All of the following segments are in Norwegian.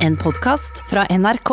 En podkast fra NRK.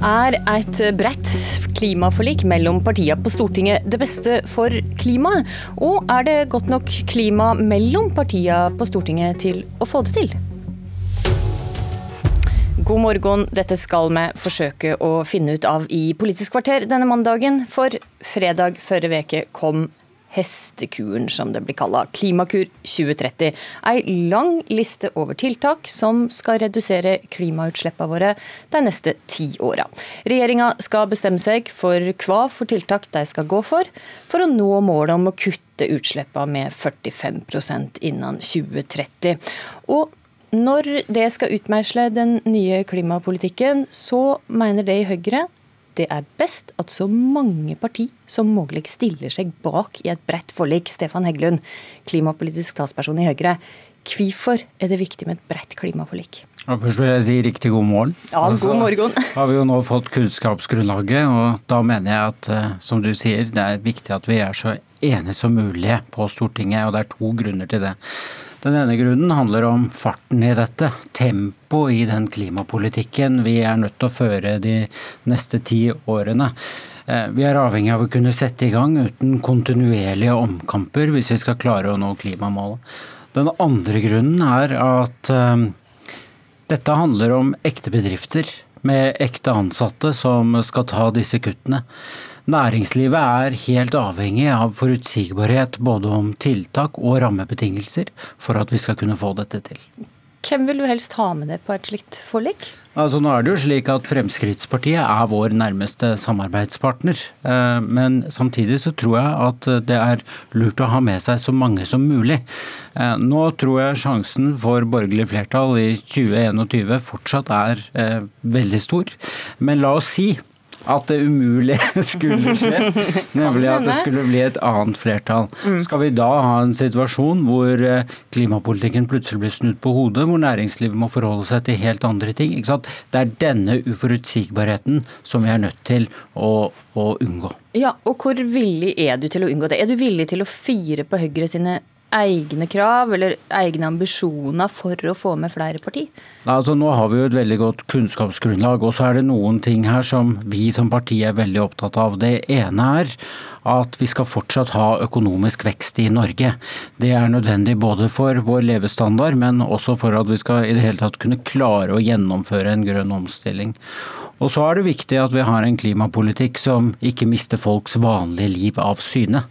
Er et bredt klimaforlik mellom partiene på Stortinget det beste for klimaet? Og er det godt nok klima mellom partiene på Stortinget til å få det til? God morgen, dette skal vi forsøke å finne ut av i Politisk kvarter denne mandagen. For fredag førre veke kom hestekuren, som det blir kalla. Klimakur 2030. Ei lang liste over tiltak som skal redusere klimautslippene våre de neste ti åra. Regjeringa skal bestemme seg for hva for tiltak de skal gå for, for å nå målet om å kutte utslippene med 45% innen 2030. Og når det skal utmeisle den nye klimapolitikken, så mener det i Høyre det er best at så mange parti som mulig stiller seg bak i et bredt forlik. Stefan Heggelund, klimapolitisk talsperson i Høyre. Hvorfor er det viktig med et bredt klimaforlik? Ja, først vil jeg si riktig god morgen. Ja, god morgen. Har vi jo nå fått kunnskapsgrunnlaget, og da mener jeg at, eh, som du sier, det er viktig at vi er så enige som mulig på Stortinget, og det er to grunner til det. Den ene grunnen handler om farten i dette. Tempo i den klimapolitikken vi er nødt til å føre de neste ti årene. Eh, vi er avhengig av å kunne sette i gang uten kontinuerlige omkamper hvis vi skal klare å nå klimamålet. Den andre grunnen er at um, dette handler om ekte bedrifter med ekte ansatte som skal ta disse kuttene. Næringslivet er helt avhengig av forutsigbarhet både om tiltak og rammebetingelser for at vi skal kunne få dette til. Hvem vil du helst ha med deg på et slikt forlik? Altså Nå er det jo slik at Fremskrittspartiet er vår nærmeste samarbeidspartner. Eh, men samtidig så tror jeg at det er lurt å ha med seg så mange som mulig. Eh, nå tror jeg sjansen for borgerlig flertall i 2021 fortsatt er eh, veldig stor. Men la oss si at det umulige skulle skje, nemlig at det skulle bli et annet flertall. Mm. Skal vi da ha en situasjon hvor eh, klimapolitikken plutselig blir snudd på hodet, hvor næringslivet må forholde seg til helt andre ting? Det er denne uforutsigbarheten som vi er nødt til å, å unngå. Ja, og Hvor villig er du til å unngå det? Er du villig til å fire på Høyre sine egne krav eller egne ambisjoner for å få med flere parti? Altså, nå har vi jo et veldig godt kunnskapsgrunnlag, og så er det noen ting her som vi som parti er veldig opptatt av. Det ene er at vi skal fortsatt ha økonomisk vekst i Norge. Det er nødvendig både for vår levestandard, men også for at vi skal i det hele tatt kunne klare å gjennomføre en grønn omstilling. Og så er det viktig at vi har en klimapolitikk som ikke mister folks vanlige liv av syne.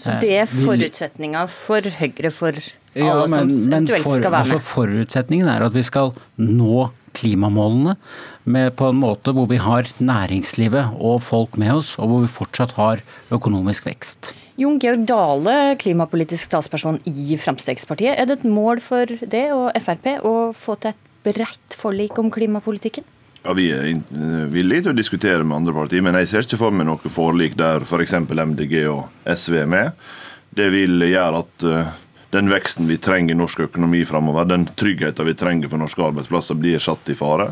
Så det er eh, forutsetninga for Høyre for alle ja, men, som eventuelt for, skal være med? Altså forutsetningen er at vi skal nå klimamålene med, på en måte hvor vi har næringslivet og folk med oss, og hvor vi fortsatt har økonomisk vekst. Jon Georg Dale, klimapolitisk talsperson i Frp. Er det et mål for det og Frp å få til et bredt forlik om klimapolitikken? Ja, Vi er eh, villige til å diskutere med andre partier, men jeg ser ikke for meg noe forlik der f.eks. For MDG og SV er med. Det vil gjøre at eh, den veksten vi trenger i norsk økonomi framover, den tryggheten vi trenger for norske arbeidsplasser, blir satt i fare.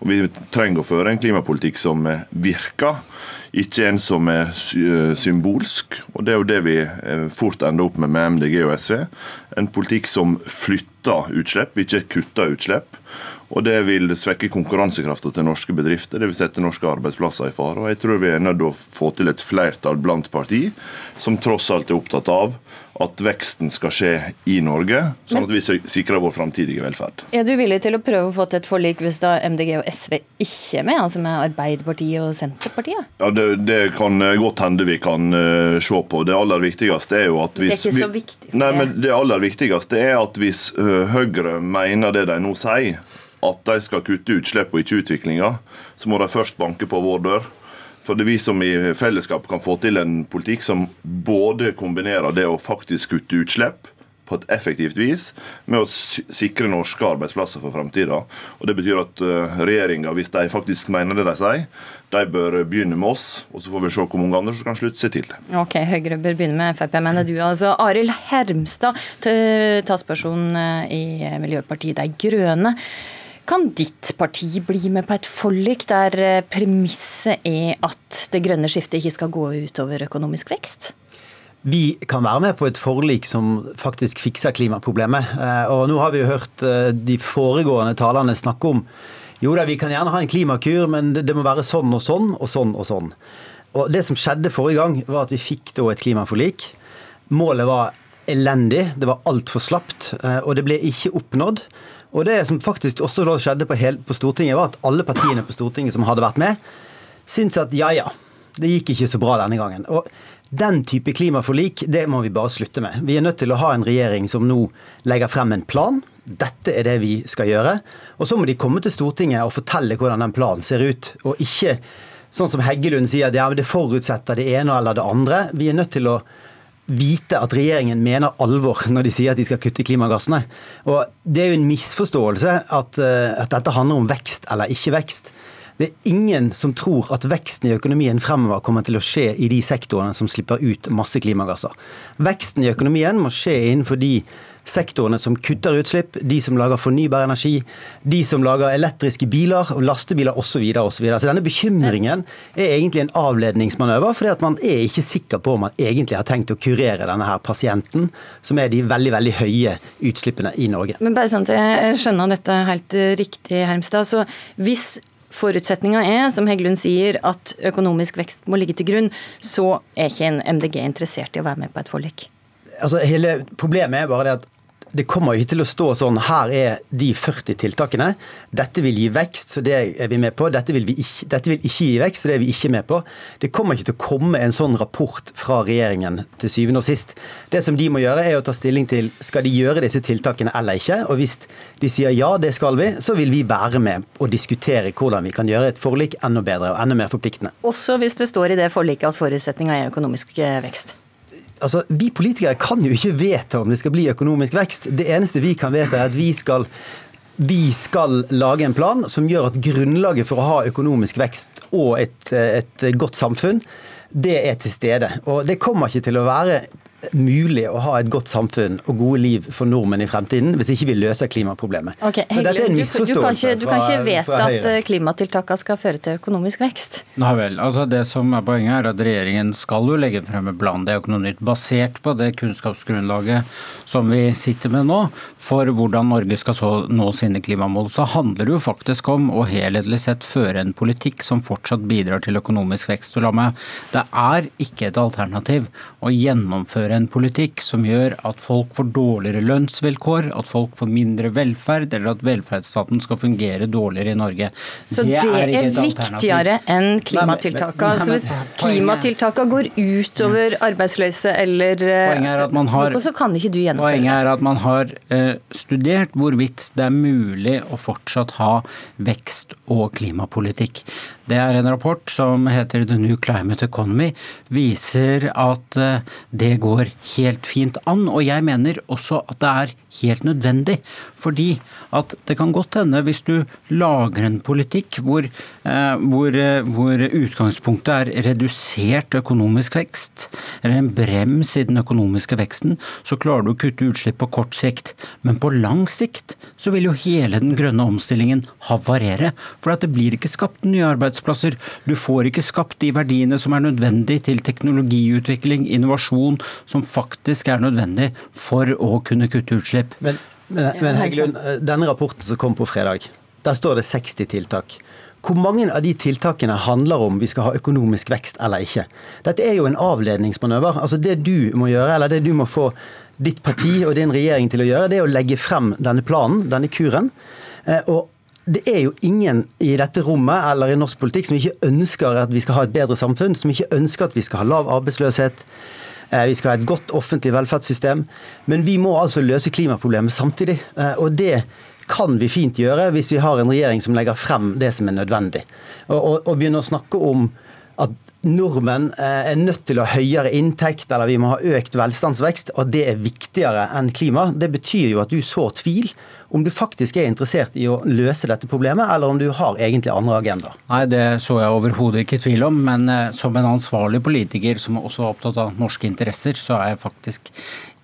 Og Vi trenger å føre en klimapolitikk som virker, ikke en som er symbolsk. Og Det er jo det vi eh, fort ender opp med med MDG og SV. En politikk som flytter utslipp, ikke kutter utslipp. Og det vil svekke konkurransekrafta til norske bedrifter. Det vil sette norske arbeidsplasser i fare. Og jeg tror vi er nødt til å få til et flertall blant parti som tross alt er opptatt av at veksten skal skje i Norge, sånn at vi sikrer vår framtidige velferd. Er du villig til å prøve å få til et forlik hvis da MDG og SV ikke er med, altså med Arbeiderpartiet og Senterpartiet? Ja, Det, det kan godt hende vi kan uh, se på. Det aller viktigste er jo at hvis Det er ikke så viktig? Vi, nei, men det aller viktigste er at hvis uh, Høyre mener det de nå sier, at de skal kutte utslipp og ikke utviklinga, så må de først banke på vår dør. For det er vi som i fellesskap kan få til en politikk som både kombinerer det å faktisk kutte utslipp på et effektivt vis med å sikre norske arbeidsplasser for framtida. Det betyr at eh, regjeringa, hvis de faktisk mener det de sier, de bør begynne med oss, og så får vi se hvor mange andre som kan slutte seg til det. Ok, Høyre bør begynne med Frp, mener du. Altså, Arild Hermstad, talsperson eh, i Miljøpartiet De Grønne. Kan ditt parti bli med på et forlik der eh, premisset er at det grønne skiftet ikke skal gå utover økonomisk vekst? vi kan være med på et forlik som faktisk fikser klimaproblemet. Eh, og nå har vi jo hørt de foregående talerne snakke om jo da, vi kan gjerne ha en klimakur, men det må være sånn og sånn og sånn og sånn. Og Det som skjedde forrige gang, var at vi fikk da et klimaforlik. Målet var elendig, det var altfor slapt, eh, og det ble ikke oppnådd. Og Det som faktisk også skjedde på, hele, på Stortinget, var at alle partiene på Stortinget som hadde vært med, syntes at ja ja, det gikk ikke så bra denne gangen. Og den type klimaforlik det må vi bare slutte med. Vi er nødt til å ha en regjering som nå legger frem en plan. Dette er det vi skal gjøre. Og så må de komme til Stortinget og fortelle hvordan den planen ser ut. Og ikke sånn som Heggelund sier, ja, det forutsetter det ene eller det andre. Vi er nødt til å vite at regjeringen mener alvor når de sier at de skal kutte klimagassene. Og Det er jo en misforståelse at, eh, at dette handler om vekst eller ikke vekst. Det er ingen som tror at veksten i økonomien fremover kommer til å skje i de sektorene som slipper ut masse klimagasser. Veksten i økonomien må skje innenfor de sektorene som kutter utslipp, de som lager fornybar energi, de som lager elektriske biler, lastebiler osv. Videre. så denne bekymringen er egentlig en avledningsmanøver, fordi at man er ikke sikker på om man egentlig har tenkt å kurere denne her pasienten, som er de veldig veldig høye utslippene i Norge. Men bare sånn at jeg skjønner dette helt riktig, Hermstad. så hvis Forutsetninga er, som Heggelund sier, at økonomisk vekst må ligge til grunn. Så er ikke en MDG interessert i å være med på et forlik. Altså, hele Problemet er bare det at det kommer ikke til å stå sånn her er de 40 tiltakene. Dette vil gi vekst, så det er vi med på. Dette vil, ikke, dette vil, ikke, gi vekst, så det er vi ikke med på. Det kommer ikke til å komme en sånn rapport fra regjeringen til syvende og sist. Det som de må gjøre, er å ta stilling til skal de gjøre disse tiltakene eller ikke. Og hvis de sier ja, det skal vi, så vil vi være med og diskutere hvordan vi kan gjøre et forlik enda bedre og enda mer forpliktende. Også hvis det står i det forliket at forutsetninga er økonomisk vekst altså, Vi politikere kan jo ikke vedta om det skal bli økonomisk vekst. Det eneste vi kan vedta, er at vi skal vi skal lage en plan som gjør at grunnlaget for å ha økonomisk vekst og et, et godt samfunn, det er til stede. Og det kommer ikke til å være mulig å ha et godt samfunn og gode liv for nordmenn i fremtiden hvis ikke vi løser klimaproblemet. Okay, Så dette er en misforståelse du, du, kan ikke, du vedta at eh, klimatiltakene skal føre til økonomisk vekst? Nei vel. altså Det som er poenget, er at regjeringen skal jo legge frem en plan, det er jo ikke noe nytt, basert på det kunnskapsgrunnlaget som vi sitter med nå, for hvordan Norge skal så nå sine klimamål. Så handler det jo faktisk om å helhetlig sett føre en politikk som fortsatt bidrar til økonomisk vekst. Og la meg, Det er ikke et alternativ å gjennomføre en politikk som gjør at folk får dårligere lønnsvilkår, at folk får mindre velferd, eller at velferdsstaten skal fungere dårligere i Norge. Så det, det er, er viktigere enn klimatiltakene? Altså hvis klimatiltakene går utover arbeidsløse eller har, noe, så kan ikke du gjennomføre Poenget er at man har uh, studert hvorvidt det er mulig å fortsatt ha vekst og klimapolitikk. Det er en rapport som heter The New Climate Economy, viser at uh, det går helt fint an. Og jeg mener også at det er helt nødvendig. Fordi at det kan godt hende, hvis du lager en politikk hvor, eh, hvor, eh, hvor, utgangspunktet er redusert økonomisk vekst, eller en brems i den økonomiske veksten, så klarer du å kutte utslipp på kort sikt. Men på lang sikt så vil jo hele den grønne omstillingen havarere. For at det blir ikke skapt nye arbeidsplasser. Du får ikke skapt de verdiene som er nødvendig til teknologiutvikling, innovasjon, som faktisk er nødvendig for å kunne kutte utslipp. Men, men, men Heggelund, denne rapporten som kom på fredag, der står det 60 tiltak. Hvor mange av de tiltakene handler om vi skal ha økonomisk vekst eller ikke? Dette er jo en avledningsmanøver. Altså Det du må gjøre, eller det du må få ditt parti og din regjering til å gjøre, det er å legge frem denne planen, denne kuren. Eh, og det er jo ingen i dette rommet eller i norsk politikk som ikke ønsker at vi skal ha et bedre samfunn, som ikke ønsker at vi skal ha lav arbeidsløshet, Eh, vi skal ha et godt offentlig velferdssystem. Men vi må altså løse klimaproblemet samtidig. Eh, og det kan vi fint gjøre hvis vi har en regjering som legger frem det som er nødvendig. Og, og, og begynne å snakke om at nordmenn eh, er nødt til å ha høyere inntekt, eller vi må ha økt velstandsvekst, og det er viktigere enn klima. Det betyr jo at du sår tvil om du faktisk er interessert i å løse dette problemet, eller om du har egentlig andre agendaer. Nei, det så jeg overhodet ikke tvil om, men eh, som en ansvarlig politiker som også er opptatt av norske interesser, så er jeg faktisk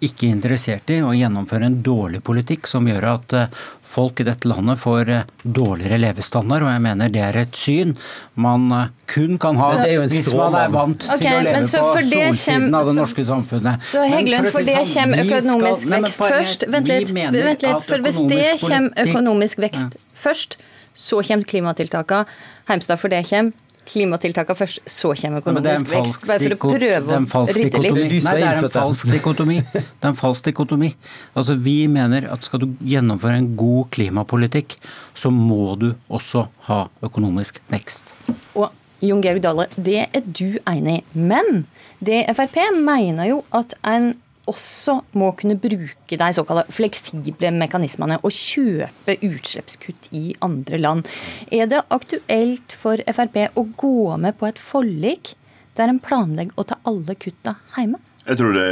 ikke interessert i å gjennomføre en dårlig politikk som gjør at eh, folk i dette landet får eh, dårligere levestandard, og jeg mener det er et syn man eh, kun kan ha Så- hvis man er vant okay, til å leve så på solsiden kjem- av det så- norske samfunnet. Så Men Heggelund, for si det sånn, kommer økonomisk skal- Nei, vekst er, først. Vent litt, vent litt for hvis det kommer økonomisk vekst først, så kommer klimatiltakene. Heimstad, for det kommer klimatiltakene først, så kommer er økonomisk vekst. Bare for å prøve det en å rytte rydde litt. Nei, det er en falsk dikotomi. Det er en falsk dikotomi. Altså, vi mener at skal du gjennomføre en god klimapolitikk, så må du også ha økonomisk vekst. Og Jon Georg Dale, det er du enig i. Men det Frp mener jo at en også må kunne bruke de såkalte fleksible mekanismene og kjøpe utslippskutt i andre land. Er det aktuelt for Frp å gå med på et forlik der en planlegger å ta alle kutta hjemme? Jeg tror det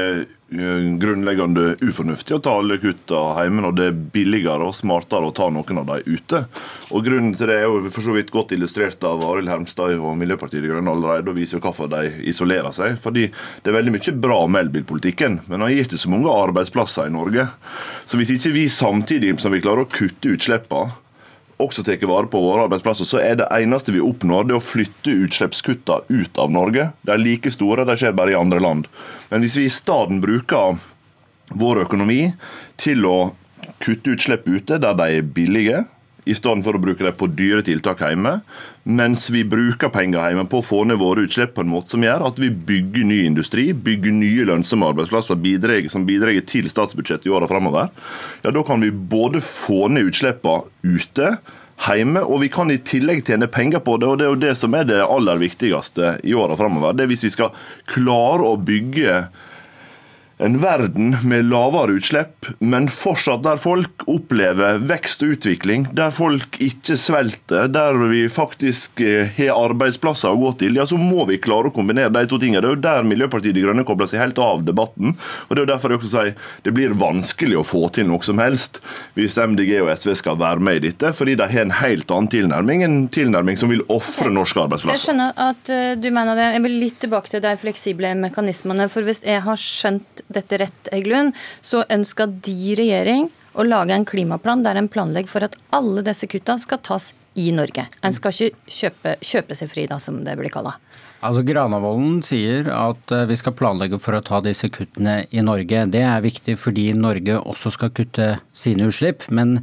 grunnleggende ufornuftig å ta alle kutta hjemme når det er billigere og smartere å ta noen av dem ute. Og Grunnen til det er jo for så vidt godt illustrert av Arild Hermstad og Miljøpartiet De Grønne allerede, og viser jo hvorfor de isolerer seg. Fordi det er veldig mye bra med elbilpolitikken, men han gir ikke så mange arbeidsplasser i Norge. Så hvis ikke vi samtidig som vi klarer å kutte utslippene, også tar vare på våre arbeidsplasser, så er det eneste vi oppnår, det å flytte utslippskutta ut av Norge. De er like store, de skjer bare i andre land. Men hvis vi i stedet bruker vår økonomi til å kutte utslipp ute der de er billige, i stedet for å bruke dem på dyre tiltak hjemme, mens vi bruker penger hjemme på å få ned våre utslipp på en måte som gjør at vi bygger ny industri, bygger nye lønnsomme arbeidsplasser bidrar, som bidrar til statsbudsjettet i åra framover, ja, da kan vi både få ned utslippene ute, hjemme, og vi kan i tillegg tjene penger på det. og Det er jo det som er det aller viktigste i åra framover. Det er hvis vi skal klare å bygge en verden med lavere utslipp, men fortsatt der folk opplever vekst og utvikling, der folk ikke svelter, der vi faktisk eh, har arbeidsplasser å gå til, ja, så må vi klare å kombinere de to tingene. Det er jo der Miljøpartiet De Grønne kobler seg helt av debatten. og Det er jo derfor jeg også sier det blir vanskelig å få til noe som helst hvis MDG og SV skal være med i dette, fordi de har en helt annen tilnærming, en tilnærming som vil ofre norske arbeidsplasser. Jeg skjønner at eh, du mener det. Jeg vil litt tilbake til de fleksible mekanismene. For hvis jeg har skjønt dette rett, Egglund, så ønsker de regjering å lage en klimaplan der en planlegger for at alle disse kutta skal tas i Norge. En skal ikke kjøpe, kjøpe seg fri, da, som det blir kalla. Altså Granavolden sier at eh, vi skal planlegge for å ta disse kuttene i Norge. Det er viktig fordi Norge også skal kutte sine utslipp. Men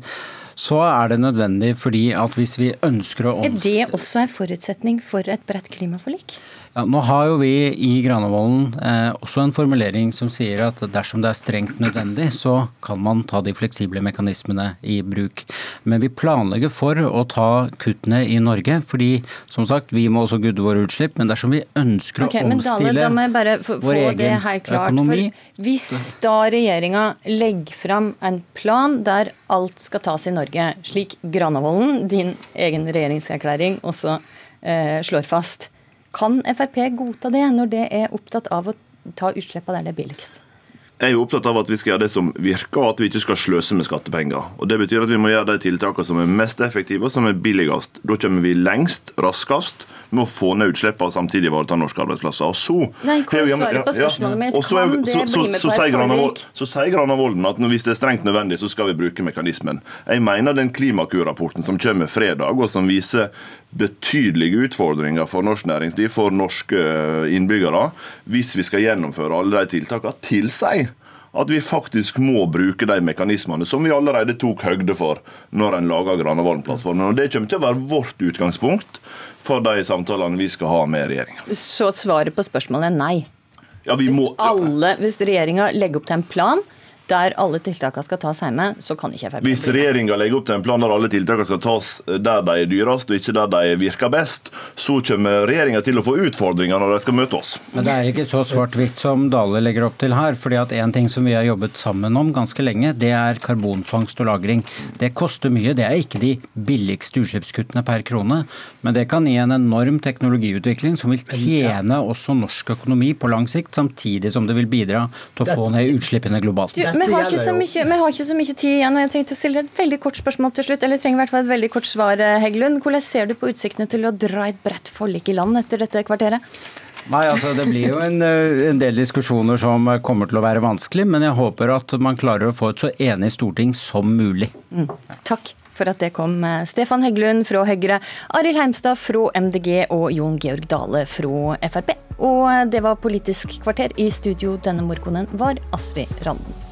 så er det nødvendig fordi at hvis vi ønsker å Er det også en forutsetning for et bredt klimaforlik? Ja, nå har jo vi i Granavolden eh, også en formulering som sier at dersom det er strengt nødvendig, så kan man ta de fleksible mekanismene i bruk. Men vi planlegger for å ta kuttene i Norge, fordi som sagt, vi må også gudde våre utslipp. Men dersom vi ønsker okay, å omstille Dale, da må jeg bare få, vår egen det egen klart. økonomi hvis da regjeringa legger fram en plan der alt skal tas i Norge, slik Granavolden, din egen regjeringserklæring, også eh, slår fast, kan Frp godta det når det er opptatt av å ta utslippene der det er billigst? Jeg er opptatt av at vi skal gjøre det som virker, og at vi ikke skal sløse med skattepenger. Og Det betyr at vi må gjøre de tiltakene som er mest effektive og som er billigst. Da kommer vi lengst, raskest, med å få ned utslippene og samtidig ivareta norske arbeidsplasser. Og så Nei, hva vi- svaret på spørsmålet mitt? så er- Kan det så- så- bli med på et sier Granavolden- forlik? Så sier Granavolden at hvis det er strengt nødvendig, så skal vi bruke mekanismen. Jeg mener den Klimakur-rapporten som kommer fredag, og som viser betydelige utfordringer for norsk næringsliv, for norske eh, innbyggere, hvis vi skal gjennomføre alle de tiltakene, tilsier at vi faktisk må bruke de mekanismene som vi allerede tok høgde for når en laga Granavolden-plattformen. Og Det kommer til å være vårt utgangspunkt for de samtalene vi skal ha med regjeringa. Så svaret på spørsmålet er nei. Ja, vi Hvis, må, alle, hvis regjeringa legger opp til en plan der alle tiltakene skal tas hjemme, så kan ikke Frp Hvis regjeringa legger opp til en plan der alle tiltakene skal tas der de er dyrest, og ikke der de virker best, så kommer regjeringa til å få utfordringer når de skal møte oss. Men det er ikke så svart-hvitt som Dale legger opp til her. fordi at En ting som vi har jobbet sammen om ganske lenge, det er karbonfangst og -lagring. Det koster mye. Det er ikke de billigste utslippskuttene per krone, men det kan gi en enorm teknologiutvikling som vil tjene også norsk økonomi på lang sikt, samtidig som det vil bidra til å få ned utslippene globalt. Vi, har ikke så mye, vi har ikke så mye tid igjen, og jeg tenkte å stille et veldig kort spørsmål til slutt. Eller trenger i hvert fall et veldig kort svar, eh, Heggelund. Hvordan ser du på utsiktene til å dra et bredt forlik i land etter dette kvarteret? Nei, altså Det blir jo en, eh, en, del diskusjoner som kommer til å være vanskelig, men jeg håper at man klarer å få et så enig storting som mulig. Mm. Takk for at det kom. Eh, Stefan Heggelund fra Høyre, Arild Heimstad fra MDG og Jon Georg Dale fra Frp. Og det var Politisk kvarter. I studio denne morgenen var Astrid Randen.